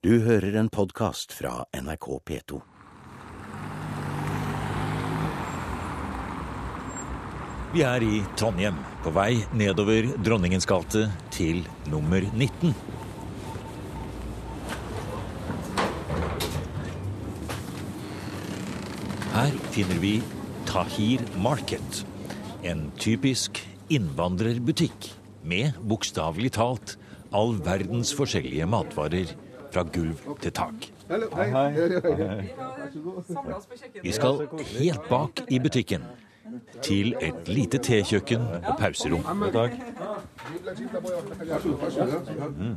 Du hører en podkast fra NRK P2. Vi er i Trondheim, på vei nedover Dronningens gate til nummer 19. Her finner vi Tahir Market, en typisk innvandrerbutikk med bokstavelig talt all verdens forskjellige matvarer fra gulv til tak. Vi skal helt bak i butikken, til et lite tekjøkken og pauserom. Mm.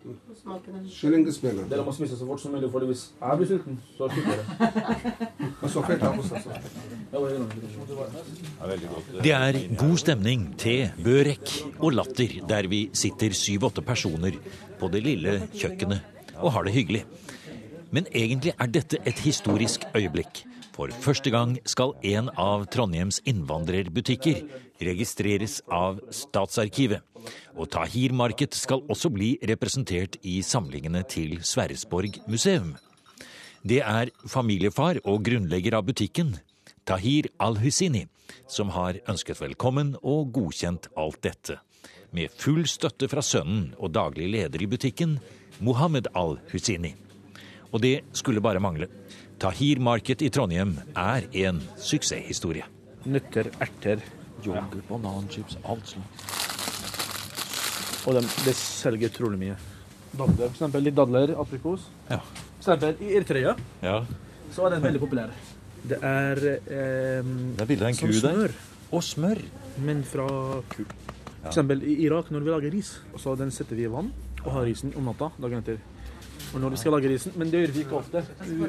Dere må spise så fort som mulig, for hvis jeg blir sulten, så slutter det. Og så fett av oss. Det er god stemning, te, børek og latter der vi sitter syv-åtte personer på det lille kjøkkenet og har det hyggelig. Men egentlig er dette et historisk øyeblikk. For første gang skal en av Trondheims innvandrerbutikker registreres av Statsarkivet. Og Tahir Marked skal også bli representert i samlingene til Sverresborg museum. Det er familiefar og grunnlegger av butikken, Tahir Al-Husini, som har ønsket velkommen og godkjent alt dette. Med full støtte fra sønnen og daglig leder i butikken, Mohammed al-Husseini. Og det skulle bare mangle. Tahir Market i Trondheim er en suksesshistorie. Nøtter, erter, Yoghurt, bananchips, alt sånt. og de, det selger utrolig mye. Dadler, for eksempel litt dadler, aprikos. Ja. For eksempel i Eritrea Ja, så er den veldig populær. Det er eh, Det er bilde av en som ku der. smør, Og smør. men fra ku. For eksempel i Irak, når vi lager ris, så den setter vi i vann og har risen om natta dagen etter. Og når vi skal lage risen, Men det gjør vi ikke ofte.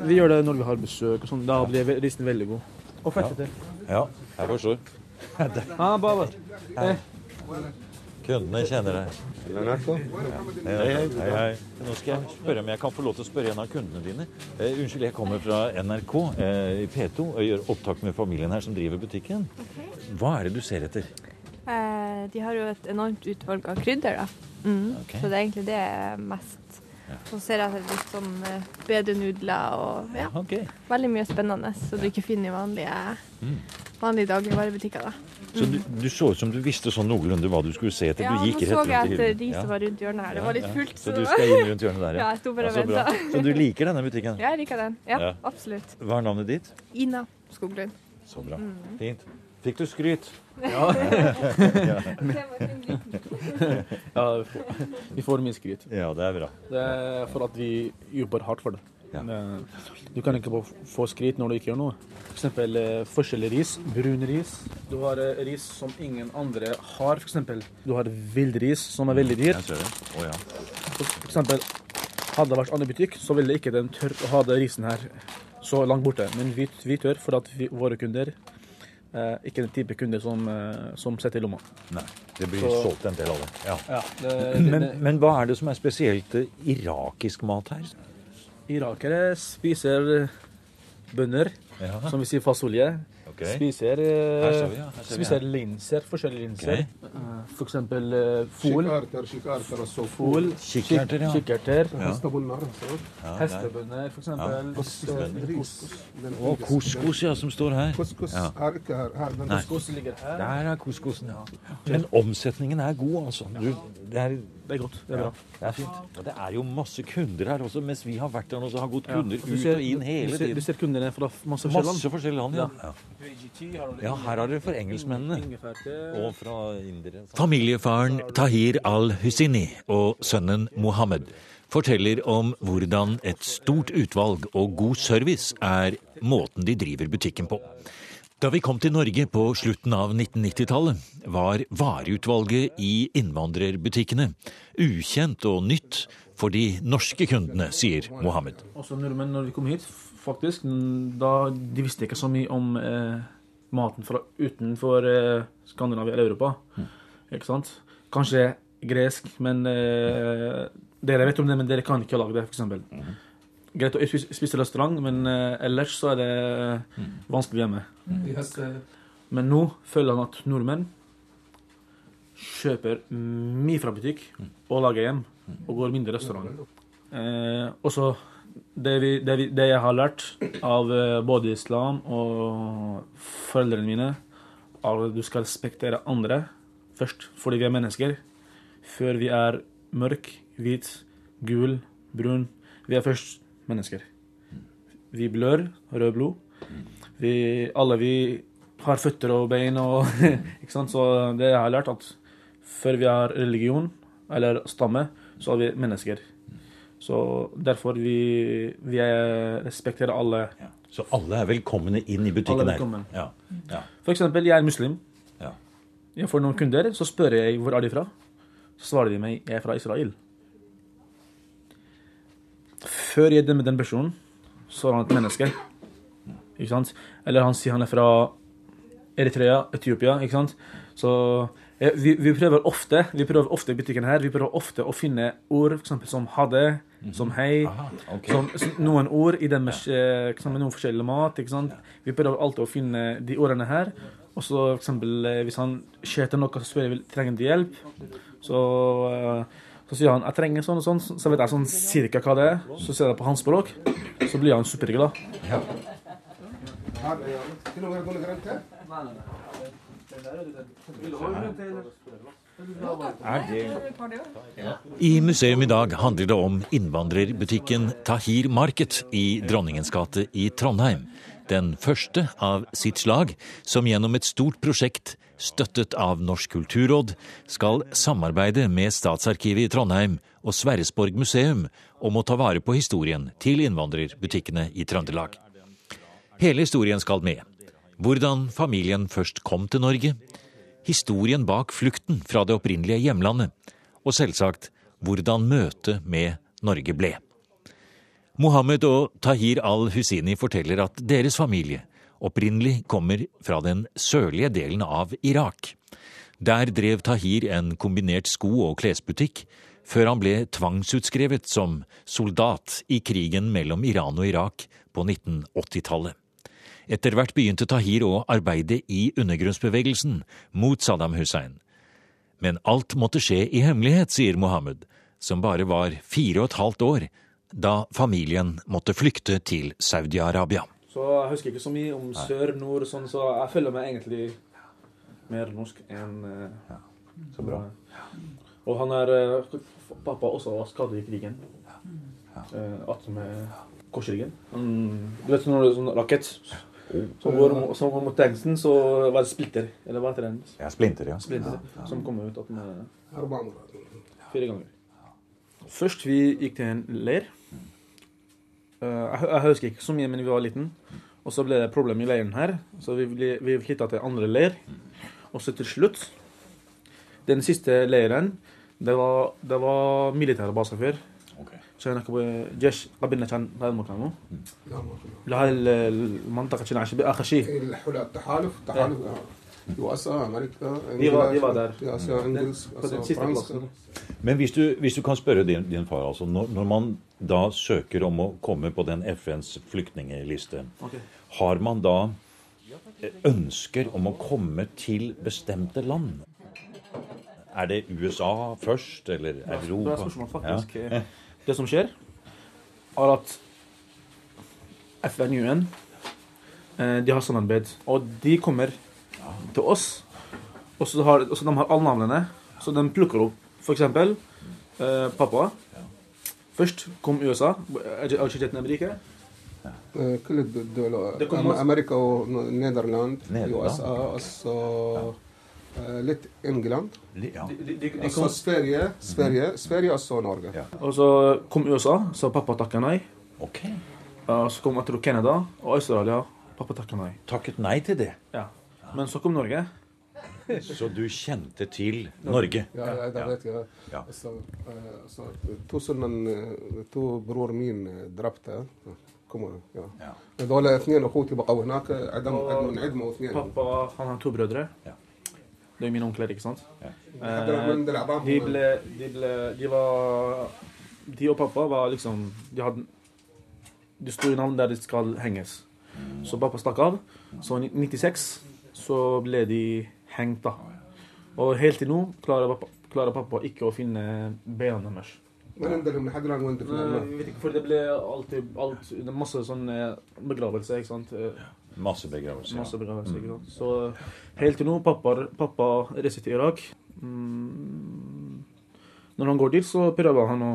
Vi, gjør det når vi har besøk. og sånn. Da blir risen veldig god. Og fettete. Ja, jeg forstår. Ah, baba. Eh, Kundene kjenner deg. Hei, hei, hei, hei. Nå skal jeg spørre om jeg kan få lov til å spørre en av kundene dine. Eh, unnskyld, jeg kommer fra NRK eh, i P2 og gjør opptak med familien her som driver butikken. Hva er det du ser etter? Eh, de har jo et enormt utvalg av krydder, da. Mm. Okay. Så det er egentlig det mest. Ja. Så ser jeg etter litt sånn eh, bedre nudler og ja, Okay. veldig mye spennende som du ikke finner i vanlige, vanlige dagligvarebutikker. da. Så du, du så ut som du visste sånn noenlunde hva du skulle se etter. Ja, du gikk så rett jeg rundt i etter hyllen. de som var rundt hjørnet her. Det var litt fullt. Så du skal inn rundt hjørnet der, Ja, jeg sto bare og så ventet. Så du liker denne butikken? Ja, jeg liker den. Ja, Ja. absolutt. Hva er navnet ditt? Ina Skoglund. Så bra. Mm. Fint. Fikk du skryt? ja, ja. vi får mye skryt. Ja, det er bra. Det er for at vi jobber hardt for det. Ja. Du kan ikke få skryt når du ikke gjør noe. For eksempel eh, forskjellig ris, brun ris. Du har eh, ris som ingen andre har, for eksempel. Du har villris, som er veldig dyr. Det. Ja. For eksempel, hadde det vært annen butikk, så ville ikke den tørre å ha den risen her så langt borte. Men vi, vi tør for at vi, våre kunder eh, ikke den type kunder som, eh, som sitter i lomma. Nei, det blir Så- solgt en del av det. Ja. Ja, det, det, Men, det, men hva er det som er spesielt eh, irakisk mat her? irakere spiser bønner, Ja. som vi sier fasolje. Ok. Spiser, eh, vi, ja. Her ser vi, spiser linser, forskjellige linser. Okay. Eh, For eksempel eh, fol. Kikkerter, ja. kikkerter, Ja, Hestebønner. hestebønner, for eksempel. Ja. Og couscous, ja, som står her. Couscous Ja. er ikke her. her den. Couscous ligger her. Der er couscousen, ja. Men omsetningen er god, altså. Du, det, er, Det er godt. Det er ja, bra. det er fint. Og det er jo masse kunder her også, mens vi har vært der nå, så har gått Ja. kunder Du ut og inn hele tiden. Du ser kundene fra masse forskjellige land. Masse forskjellige land, ja. ja. Ja, Ja, her har dere for engelskmennene. Og fra indere. Familiefaren Tahir al-Husini og sønnen Mohammed forteller om hvordan et stort utvalg og god service er måten de driver butikken på. Da vi kom til Norge på slutten av 1990-tallet, var vareutvalget i innvandrerbutikkene ukjent og nytt for de norske kundene, sier Mohammed. Også nordmenn, når vi kom hit, faktisk, da de visste ikke så mye om eh, maten fra utenfor eh, Skandinavia eller Europa. Ikke sant? Kanskje gresk, men eh, dere vet om det, men dere kan ikke lage det, f.eks. Greit å spise, restaurant, men eh, ellers så er det vanskelig hjemme. Men nå føler han at nordmenn kjøper mye fra butikk og lager hjem, og går mindre restaurant. Eh, også det, vi, det, vi, det jeg har lært av eh, både islam og foreldrene mine, er at du skal respektere andre først, fordi vi er mennesker. Før vi er mørk, hvit, gul, brun. Vi er først mennesker. Vi blør rød blod. Vi, alle vi har føtter og bein og Ikke sant? Så det jeg har lært, at før vi har religion eller stamme, så er vi mennesker. Så derfor vi, vi er- respekterer alle. Så alle er velkomne inn i butikken Alle er her. Ja. Ja. For eksempel, jeg er muslim. Ja. Jeg får noen kunder, så spør jeg hvor er de fra. Så svarer de meg jeg er fra Israel. Før jeg dømmer den personen, så er han et menneske. Ikke sant? Eller han sier han er fra Eritrea, Etiopia. ikke sant? Så eh, vi, vi prøver ofte vi prøver ofte i butikken her, vi prøver ofte å finne ord for eksempel, som hadde, som hei. Aha, okay. Som, som noen ord i den med, eh, med noen forskjellig mat. ikke sant? Vi prøver alltid å finne de ordene her. Og så for eksempel, eh, hvis han skjeter noe, så spør jeg trenger de hjelp. Så, eh, så sier han 'jeg trenger sånn og sånn', så vet jeg sånn cirka hva det er. Så ser jeg det på hans språk, så blir han superglad. Ja. I museum i dag handler det om innvandrerbutikken Tahir Market i Dronningens gate i Trondheim. Den første av sitt slag, som gjennom et stort prosjekt støttet av Norsk kulturråd, skal samarbeide med Statsarkivet i Trondheim og Sverresborg museum om å ta vare på historien til innvandrerbutikkene i Trøndelag. Hele historien skal med. Hvordan familien først kom til Norge, historien bak flukten fra det opprinnelige hjemlandet, og selvsagt hvordan møtet med Norge ble. Mohammed og Tahir al-Husini forteller at deres familie opprinnelig kommer fra den sørlige delen av Irak. Der drev Tahir en kombinert sko- og klesbutikk, før han ble tvangsutskrevet som soldat i krigen mellom Iran og Irak på 1980-tallet. Etter hvert begynte Tahir å arbeide i undergrunnsbevegelsen mot Saddam Hussein. Men alt måtte skje i hemmelighet, sier Mohammed, som bare var fire og et halvt år da familien måtte flykte til Saudi-Arabia. Så Jeg husker ikke så mye om sør, nord sånn, så jeg føler meg egentlig mer norsk enn uh, Så bra. Og han er uh, Pappa også var skadet i krigen. Uh, eh, med korsryggen. Um, du vet sånn når det er sånn rakett som går, som går mot tanksen, så var det splitter. Eller hva heter den? Ja, splinter, ja. Splinter, ja, ja. Som kommer ut attmed Fire ganger. Først vi gikk til en leir. Eh, jeg, jeg husker ikke så mye, men vi var liten. Og så ble det problem i leiren her, så vi, ble, vi flytta til andre leir. Og så til slutt Den siste leiren, det var, det var militære baser før. عشان هناك جيش قبلنا كان هذا المكان مو؟ لا ما في لهذه المنطقه كنا عايشين باخر شيء الحلا- التحالف التحالف USA, altså, Amerika England, var, de var der. Asia, Engels, altså, altså fransk, Men hvis du, hvis du, kan spørre din, din far, altså, når, når, man da søker om å komme på den FNs flyktningliste, okay. har man da eh, ønsker om å komme til bestemte land? Er det USA først, eller Europa? Bra spørsmål, faktisk. Ja. Det som skjer, er at FN-UN eh, de har samarbeid, og de kommer til oss. Og så har, og så de har alle navnene, så de plukker opp f.eks. Eh, pappa. Først kom USA. Universitetet i Amerika. آه، كل الد- الدول ده كل أم- مصر. امريكا ونيذرلاند نيذرلاند. يو اس ا اس ليت انجلاند Ja. De, de, de, de Altså kom, Sverige, Sverige, Sverige og så Norge. Ja. og så kom USA, så pappa takka nei. Ok. Og så kom jeg tror Canada og Australia. Pappa takka nei. Takket nei til det. Ja. Men så kom Norge. Så du kjente til Norge? Ja, ja, det vet jeg. Ja. Så, eh, så, to sånne eh, to bror min eh, drepte kommer ja. Ja. هذول اثنين اخوتي بقوا هناك عدم انعدموا اثنين Pappa han har to brødre. Ja. Det er mine onkler, ikke sant? حتى لما من العظام De ble, de ble De var De og pappa var liksom De hadde De sto i navn der de skal henges. Så pappa stakk av. Så i 96 så ble de hengt, da. Og helt til nå klarer pappa, klarer pappa ikke å finne beina deres. ما نندلم لحد الان وين دفننا Eh, Jeg vet ikke, for det ble alltid alt, det er masse sånn eh, begravelse, ikke sant. Eh, Masse begravelser. Masse begravelse, ikke sant. Så helt til nå, pappa, pappa reiser til Irak. Mm, når han går dit, så prøver han å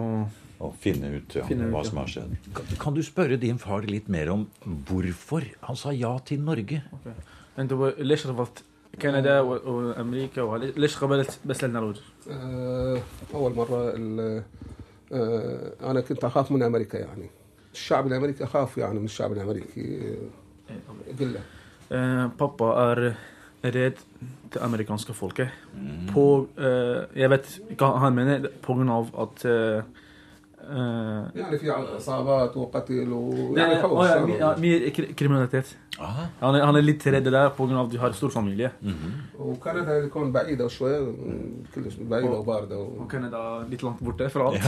Og finne ut ja, Finne ut, hva ja. som har skjedd. Kan, kan du spørre din far litt mer om hvorfor han sa ja til Norge? انت ليش رفضت كندا وأمريكا وهذا- ليش قبلت بس للنرويج؟ آه، أول مرة ال- آه، أنا كنت أخاف من أمريكا يعني الشعب الأمريكي أخاف يعني من الشعب الأمريكي قلة Eh, pappa er redd det amerikanske folket. På Jeg vet hva han mener, at eh, يعني في اصابات وقتل det ويعني er, خوف å, ja, صار. mi- ja, mye kri- kriminalitet. Aha. Han er, han er litt redd der på grunn av at de har stor familie. وكندا يكون بعيده شويه كلش بعيده وبارده و... Og Canada litt langt borte fra alt.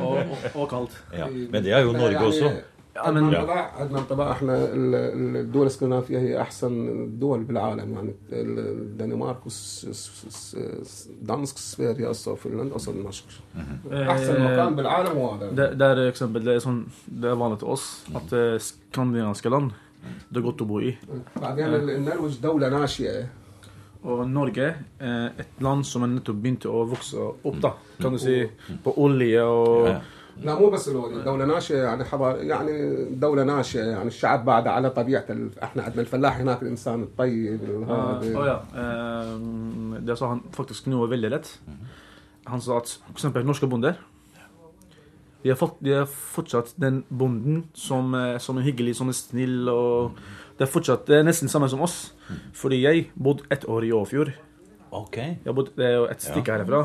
og, og, og kaldt. Ja. Men det er jo Norge også. عندنا انطباع عندنا انطباع احنا ال- ال- الدول الاسكندنافيه هي احسن الدول بالعالم يعني ال- الدنمارك ودانسك سفيريا اصلا فنلندا اصلا النشر احسن مكان بالعالم هو هذا Det, det er eksempel, det er, sånn, det er vanlig til oss at eh, skandinaviske land det er godt å bo i. بعدين ال- النرويج دوله ناشئه Og Norge er et land som er nettopp begynte å vokse opp, da, kan du si, på olje og Ja. لا مو بس الولي دولة ناشئة يعني حضار يعني دولة ناشئة يعني الشعب بعد على طبيعة ال... احنا عندنا الفلاح هناك الانسان الطيب Eh, الهادي Å ja. eh, det sa han faktisk noe veldig lett. Han sa at for eksempel norske bonder de er, fått, de er fortsatt den bonden som, eh, som er hyggelig, som er snill. og Det er fortsatt det er nesten samme som oss. Fordi jeg bodde ett år i Åfjord. Ok. Jeg bodde, det er jo et stykke herfra.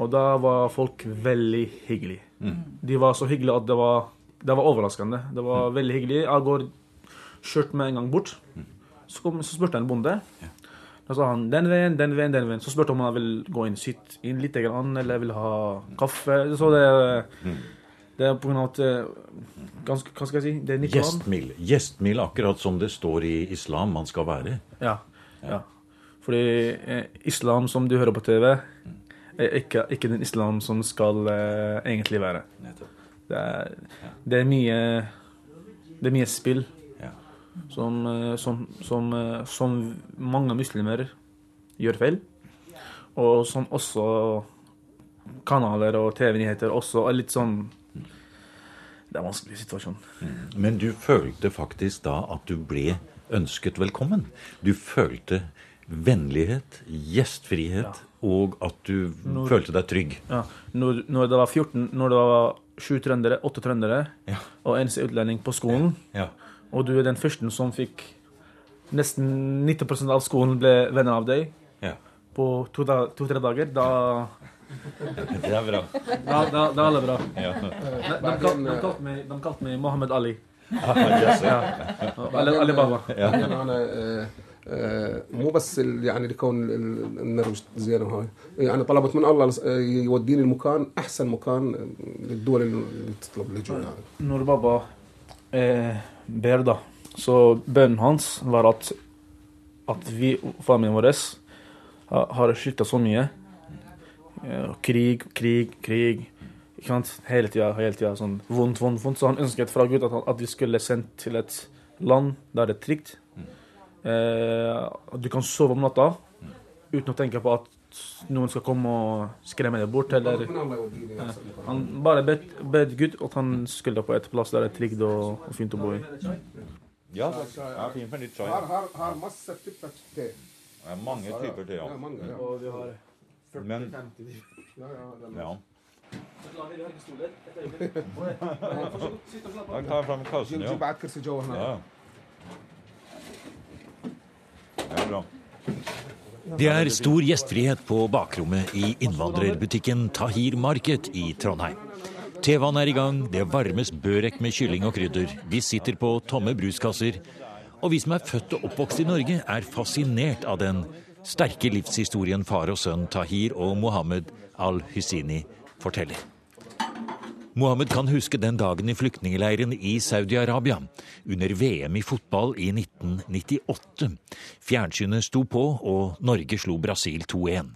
Og da var folk veldig hyggelige. De var så hyggelige at det var, det var overraskende. Det var veldig hyggelig. Jeg går kjørt med en gang bort. Så, kom, så spurte jeg en bonde. Da sa han den veien, den veien, den veien. Så spurte han om han vil gå inn, sitte inn litt, grann, eller vil ha kaffe. Så det, det er på grunn av at eh, ganske, Hva skal jeg si? Det er. Gjestmild. Gjestmild, akkurat som det står i islam man skal være. Ja. ja. Fordi eh, islam som du hører på TV, ikke, ikke den islam som skal uh, egentlig være. Det er, det er mye Det er mye spill Ja. som, eh, som, som, eh, som mange muslimer gjør feil. Og som også kanaler og TV-nyheter også er litt sånn Det er en vanskelig situasjon. Men du følte faktisk da at du ble ønsket velkommen. Du følte vennlighet, gjestfrihet, og at du når, følte deg trygg. Ja. Når, når, det var 14, når det var sju trøndere, åtte trøndere ja. og eneste utlending på skolen, ja. og du er den første som fikk Nesten 90 av skolen ble venner av deg på to-tre to, dager, da Det er bra. Da, da, da er det bra. De, de, de kalte meg, kalt meg Mohammed Ali. Ah, yes, ja. Ali Baba. Ja. مو بس يعني لكون ال- ال- النرويج زينه هاي يعني طلبت من الله آه، يوديني المكان احسن مكان للدول اللي تطلب اللجوء يعني. Når Baba eh, ber, da, så bønnen hans var at, at vi, familien vår, ha- har slutta så mye. Eh, krig, krig, krig. Ikke sant? Hele tida, hele tida sånn vondt, vondt, vondt. Så han ønsket fra Gud at, han, at vi skulle sendt til et land der det er trygt. Eh, at du kan sove om natta uten å tenke på at noen skal komme og skremme deg bort, eller Han bare bedt Gud at han skulle på et plass der det er trygt og, og, fint å bo i. Ja, det er fint med litt chai. Her har masse typer te. Det er mange typer te, ja. Men Ja. Da tar jeg fram kassen, ja. Det er stor gjestfrihet på bakrommet i innvandrerbutikken Tahir Market i Trondheim. TV-en er i gang, det varmes børek med kylling og krydder. Vi sitter på tomme bruskasser. Og vi som er født og oppvokst i Norge, er fascinert av den sterke livshistorien far og sønn Tahir og Mohammed al-Husini forteller. Mohammed kan huske den dagen i flyktningleiren i Saudi-Arabia, under VM i fotball i 1998. Fjernsynet sto på, og Norge slo Brasil 2-1.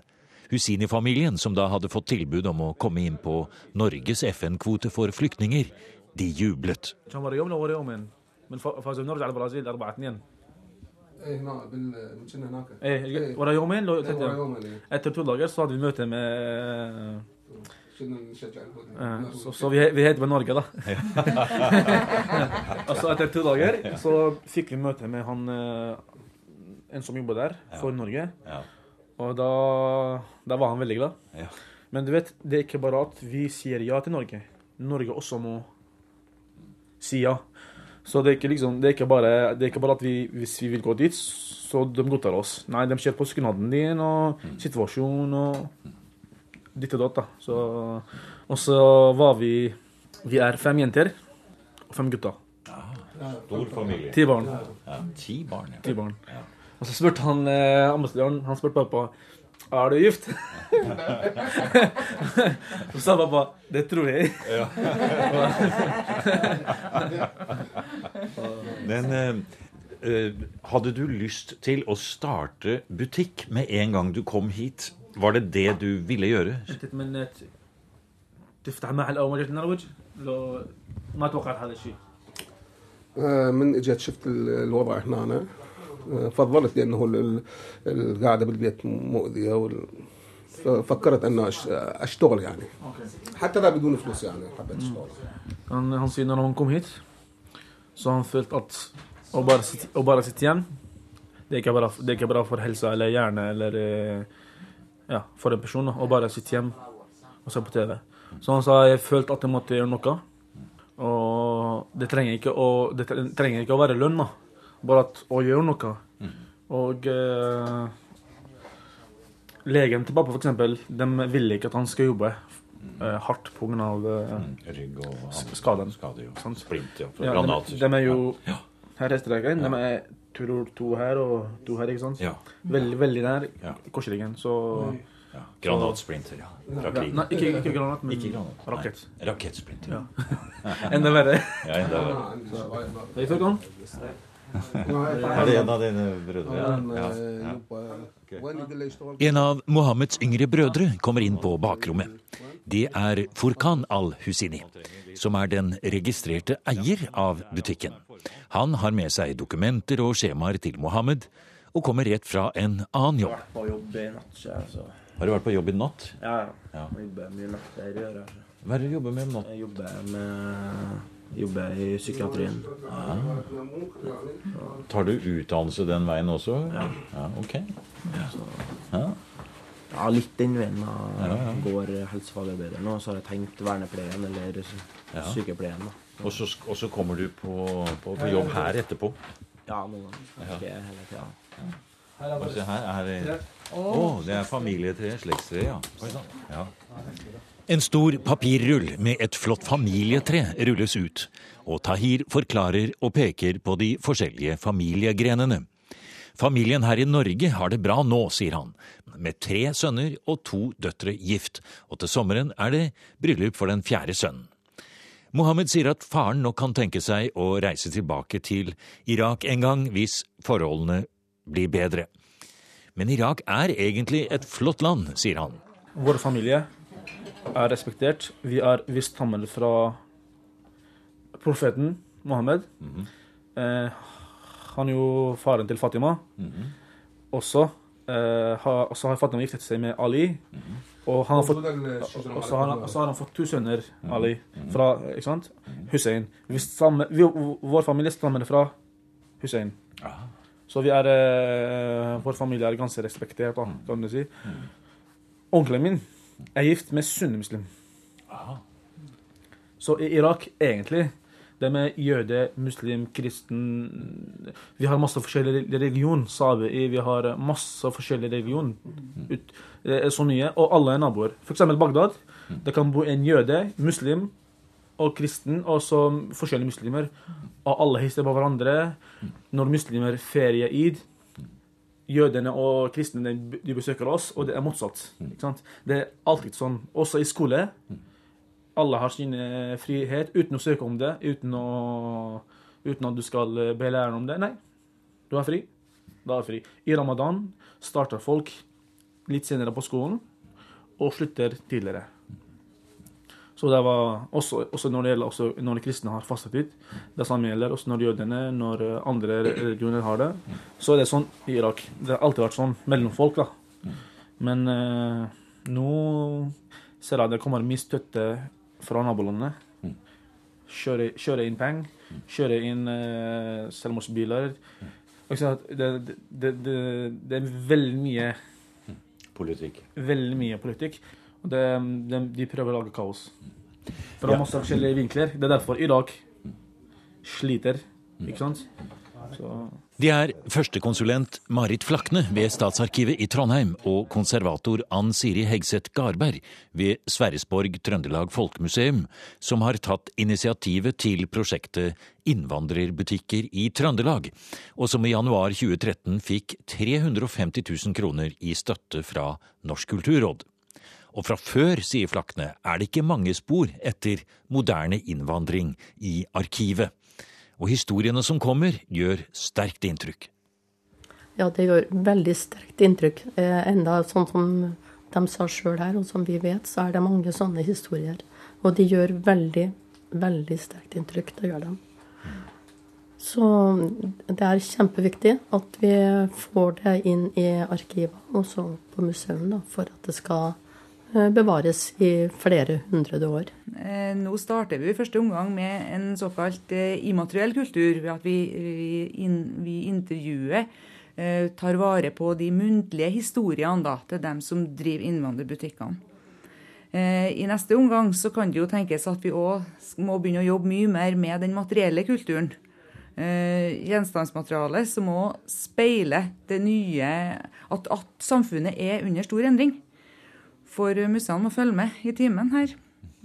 Husini-familien, som da hadde fått tilbud om å komme inn på Norges FN-kvote for flyktninger, de jublet. Etter to dager så hadde vi møte med eh, Så, så vi, vi heter med Norge, da. altså etter to dager så fikk vi møte med han eh, en som jobber der for Norge. Og da, da var han veldig glad. Men du vet, det er ikke bare at vi sier ja til Norge. Norge også må si ja. Så det er ikke, liksom, det er ikke, bare, det er ikke bare at vi, hvis vi vil gå dit, så de godtar oss. Nei, de ser på skunaden din og situasjonen og ditt og datt. da. Så, og så var vi Vi er fem jenter og fem gutter. Stor familie. Ti barn. Ja, ti barn, ja. Ti barn. Og så spurte han eh, ambassadøren Han spurte pappa er du gift. så sa pappa det tror jeg. Men eh, eh, hadde du lyst til å starte butikk med en gang du kom hit? Var det det du ville gjøre? انت تمنيت تفتح محل اول ما جيت النرويج لو ما توقعت هذا الشيء من اجيت شفت ال- الوضع هنا أنا فضلت لأنه ال- ال- القعده بالبيت مؤذيه وال- ففكرت اشتغل يعني حتى لا بدون فلوس يعني حبيت اشتغل Han, han sier når han kom hit, så har han følt at å bare sitte, igjen, det er, ikke bra, det er ikke bra for helsa eller hjerne eller eh, ja, for en person. Å bare sitte hjemme og se på TV. Så han sa jeg følte at jeg måtte gjøre noe. Og det trenger ikke å, det trenger ikke å være lønn, da. Bare at å gjøre noe. Og eh, legen til pappa, for eksempel, de ville ikke at han skal jobbe eh, hardt pga. Uh, Rygg og Skaden. Skader, jo. Sant. Splint, ja. Ja, Granat. de, de er jo Her er streken. De er Turor to her og to her, ikke sant? Ja. Veldig, veldig nær ja. korsryggen, så ja. Granatsplinter, ja. Fra krigen. Nei, ikke, ikke, granat, men ikke granat. rakett. Nei. Rakettsplinter. Ja. enda verre. ja, enda verre. Hei, Er det en av dine brødre? Ja. En av Mohammeds yngre brødre kommer inn på bakrommet. Det er Furkan al-Husini, som er den registrerte eier av butikken. Han har med seg dokumenter og skjemaer til Mohammed, og kommer rett fra en annen jobb. på jobb i natt, så jeg, så Har du vært på jobb i natt? ja, Ja. ja. Jeg jobber mye natter, gjør jeg. Hva er det du jobber med om natten? Jeg jobber med Jobber i psykiatrien. Tar du utdannelse den veien også? Ja. ok. Ja. Ja, litt den veien. da. Ja, ja. Går helsefagarbeideren. nå, så har jeg tenkt vernepleien eller Ja. sykepleien. da. Og så, og så kommer du på, på, på jobb her etterpå. Ja, noen ganger. Ikke hele tida. Og se her er det Oh, det er familietre, slektstre, ja. Ja. En stor papirrull med et flott familietre rulles ut, og Tahir forklarer og peker på de forskjellige familiegrenene. Familien her i Norge har det bra nå, sier han, med tre sønner og to døtre gift, og til sommeren er det bryllup for den fjerde sønnen. Mohammed sier at faren nok kan tenke seg å reise tilbake til Irak en gang hvis forholdene blir bedre. Men Irak er egentlig et flott land, sier han. Vår familie er respektert. Vi er visst stammer fra profeten Mohammed. eh, han er jo faren til Fatima. Også, eh, har, også har Fatima giftet seg med Ali. Og han har fått Og så har, har han fått to sønner, Ali, fra ikke sant? Hussein. Vi stammer, vi, vår familie stammer fra Hussein. Så vi er, eh, vår familie er ganske respektert, da, kan du si. Onkelen min er gift med sunnimuslim. Så i Irak, egentlig det med jøde, muslim, kristen Vi har masse forskjellig religion, Sabi. Vi har masse forskjellig religion. Ut, så mye. Og alle er naboer. Eksempel Bagdad. Det kan bo en jøde, muslim og kristen, og så forskjellige muslimer. Og alle hilser på hverandre. Når muslimer ferier id, jødene og kristne de besøker oss, og det er motsatt. Det er alltid sånn. Også i skole. Alle har sin eh, frihet uten å søke om det, uten, å, uten at du skal eh, be læreren om det. Nei, du er fri. Da er du fri. I ramadan starter folk litt senere på skolen. og slutter tidligere. Så det var også, også når det gjelder også når kristne har fastetid, det samme gjelder også når jødene, når eh, andre religioner har det, så er det sånn i Irak. Det har alltid vært sånn mellom folk, da. Men eh, nå ser jeg det kommer mye støtte fra nabolandene. Kjøre, kjøre inn penger, kjøre inn uh, selvmordsbiler. Altså, det, det, det, det, det er veldig mye Politikk. veldig mye politikk. Og det, de, de prøver å lage kaos. Fra Ja. masse forskjellige vinkler. Det er derfor Irak sliter, ikke sant? Det er førstekonsulent Marit Flakne ved Statsarkivet i Trondheim og konservator Ann Siri Hegseth Garberg ved Sverresborg Trøndelag Folkemuseum som har tatt initiativet til prosjektet Innvandrerbutikker i Trøndelag, og som i januar 2013 fikk 350 000 kroner i støtte fra Norsk kulturråd. Og fra før, sier Flakne, er det ikke mange spor etter moderne innvandring i arkivet. Og historiene som kommer, gjør sterkt inntrykk. Ja, det gjør veldig sterkt inntrykk. Eh, enda sånn som de sa sjøl her, og som vi vet, så er det mange sånne historier. Og de gjør veldig, veldig sterkt inntrykk. Det gjør de. Så det er kjempeviktig at vi får det inn i arkivet, også på museum, da, for at det skal eh, bevares i flere hundre år. Eh, Nå starter vi i første omgang med en såkalt eh, immateriell kultur, ved at vi, vi, inn, vi intervjuer, eh, tar vare på de muntlige historiene da, til dem som driver innvandrerbutikkene. Eh, I neste omgang så kan det jo tenkes at vi òg må begynne å jobbe mye mer med den materielle kulturen. Gjenstandsmaterialet som må speile det nye at, at samfunnet er under stor endring. For museene må følge med i timen her.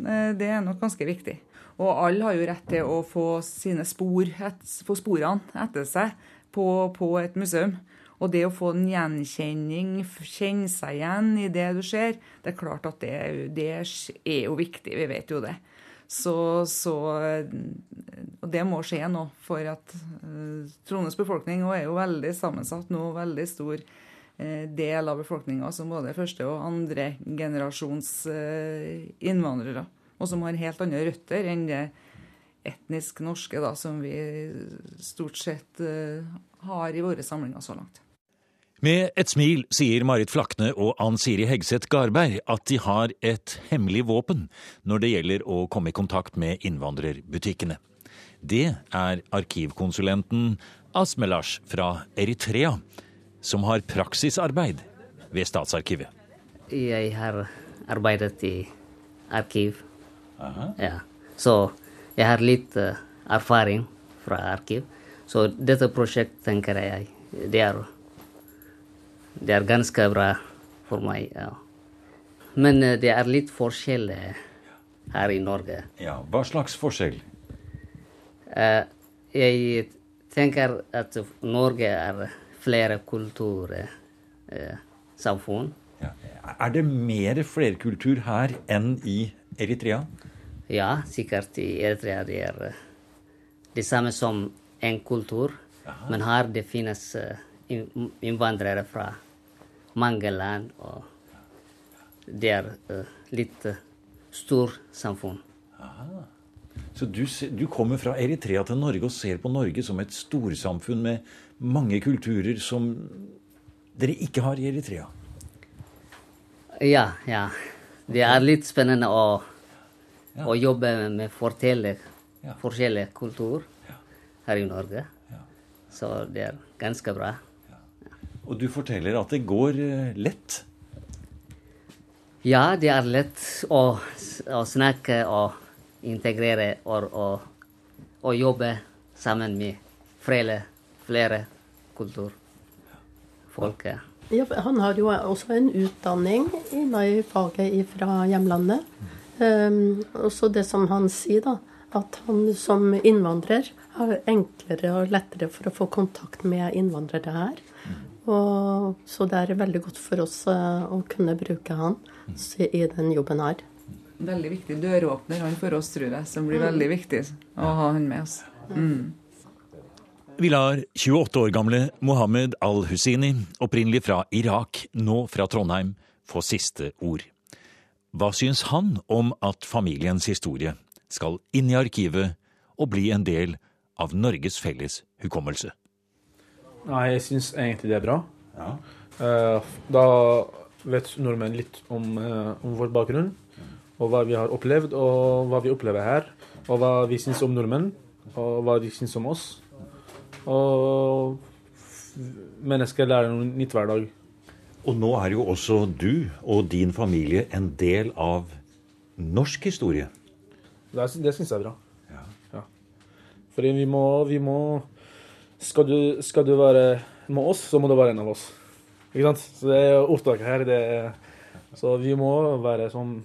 Eh, Det er nok ganske viktig. Og alle har jo rett til å få sine spor, et, få sporene etter seg på, på et museum. Og det å få en gjenkjenning, kjenne seg igjen i det du ser, det er klart at det, det er jo viktig. Vi vet jo det. Så, så Og det må skje nå, for at uh, Trondheims befolkning er jo veldig sammensatt nå, veldig stor eh, del av befolkninga som både første og andre generasjons eh, innvandrere, og som har helt andre røtter enn det etnisk norske da, som vi stort sett eh, har i våre samlinger så langt. Med et smil sier Marit Flakne og Ann Siri Hegseth Garberg at de har et hemmelig våpen når det gjelder å komme i kontakt med innvandrerbutikkene. Det er arkivkonsulenten Asmelash fra Eritrea, som har praksisarbeid ved Statsarkivet. Jeg har arbeidet i arkiv. Ja. Så jeg har litt eh, erfaring fra arkiv. Så dette prosjektet tenker jeg det er, det er ganske bra for meg. Ja. Men eh, det er litt forskjell eh, her i Norge. Ja, Hva slags forskjell? Jeg tenker at Norge er flere kultursamfunn. Ja. Er det mer flerkultur her enn i Eritrea? Ja, sikkert i Eritrea det er eh, det samme som en kultur. Men her det finnes eh, innvandrere fra mange land, og det er eh, litt stort samfunn. samfunn. Så du, du kommer fra Eritrea til Norge og ser på Norge som et storsamfunn med mange kulturer som dere ikke har i Eritrea? Ja, ja. Det er litt spennende å, Ja. å jobbe med fortelle Ja. forskjellige kultur her i Norge. Så det er ganske bra. Og du forteller at det går eh, lett. Ja, det er lett å, å snakke og integrere og, og, og jobbe sammen med flere, flere kulturfolk. ja. Ja, han har jo også en utdanning i faget fra hjemlandet. Um, også det som han sier, da, at han som innvandrer har enklere og lettere for å få kontakt med innvandrere her. Og, så det er veldig godt for oss eh, å kunne bruke han i den jobben her. Veldig viktig døråpner han for oss, tror jeg, som blir veldig viktig å ha han med oss. Mm. Vi lar 28 år gamle Mohammed al-Husini, opprinnelig fra Irak, nå fra Trondheim, få siste ord. Hva syns han om at familiens historie skal inn i arkivet og bli en del av Norges felles hukommelse? Nei, jeg syns egentlig det er bra. Ja. da vet nordmenn litt om, eh, om vår bakgrunn, og hva vi har opplevd, og hva vi opplever her. Og hva vi syns om nordmenn, og hva de syns om oss. Og mennesker lærer noe nytt hver dag. Og nå er jo også du og din familie en del av norsk historie. Det, det syns jeg er bra. Ja. Fordi vi må, vi må skal, du, skal du være med oss, så må du være en av oss. Ikke sant? Så det er ordtaket her. Det er, så vi må være som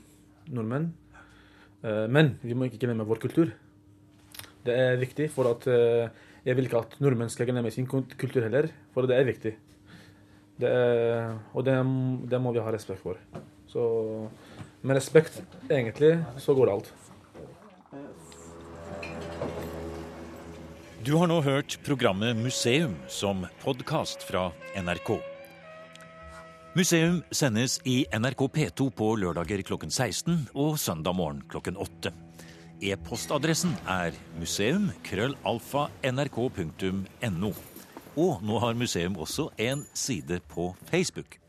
nordmenn. Eh, Men vi må ikke glemme vår kultur. Det er viktig, for at eh, jeg vil ikke at nordmenn skal glemme sin kultur heller, for det er viktig. Det er, og det, det må vi ha respekt for. Så med respekt, egentlig, så går det alt. Du har nå hørt programmet Museum som podkast fra NRK. Museum sendes i NRK P2 på lørdager klokken 16 og søndag morgen klokken 8. E-postadressen er museum.krøllalfa.nrk.no. Og nå har museum også en side på Facebook.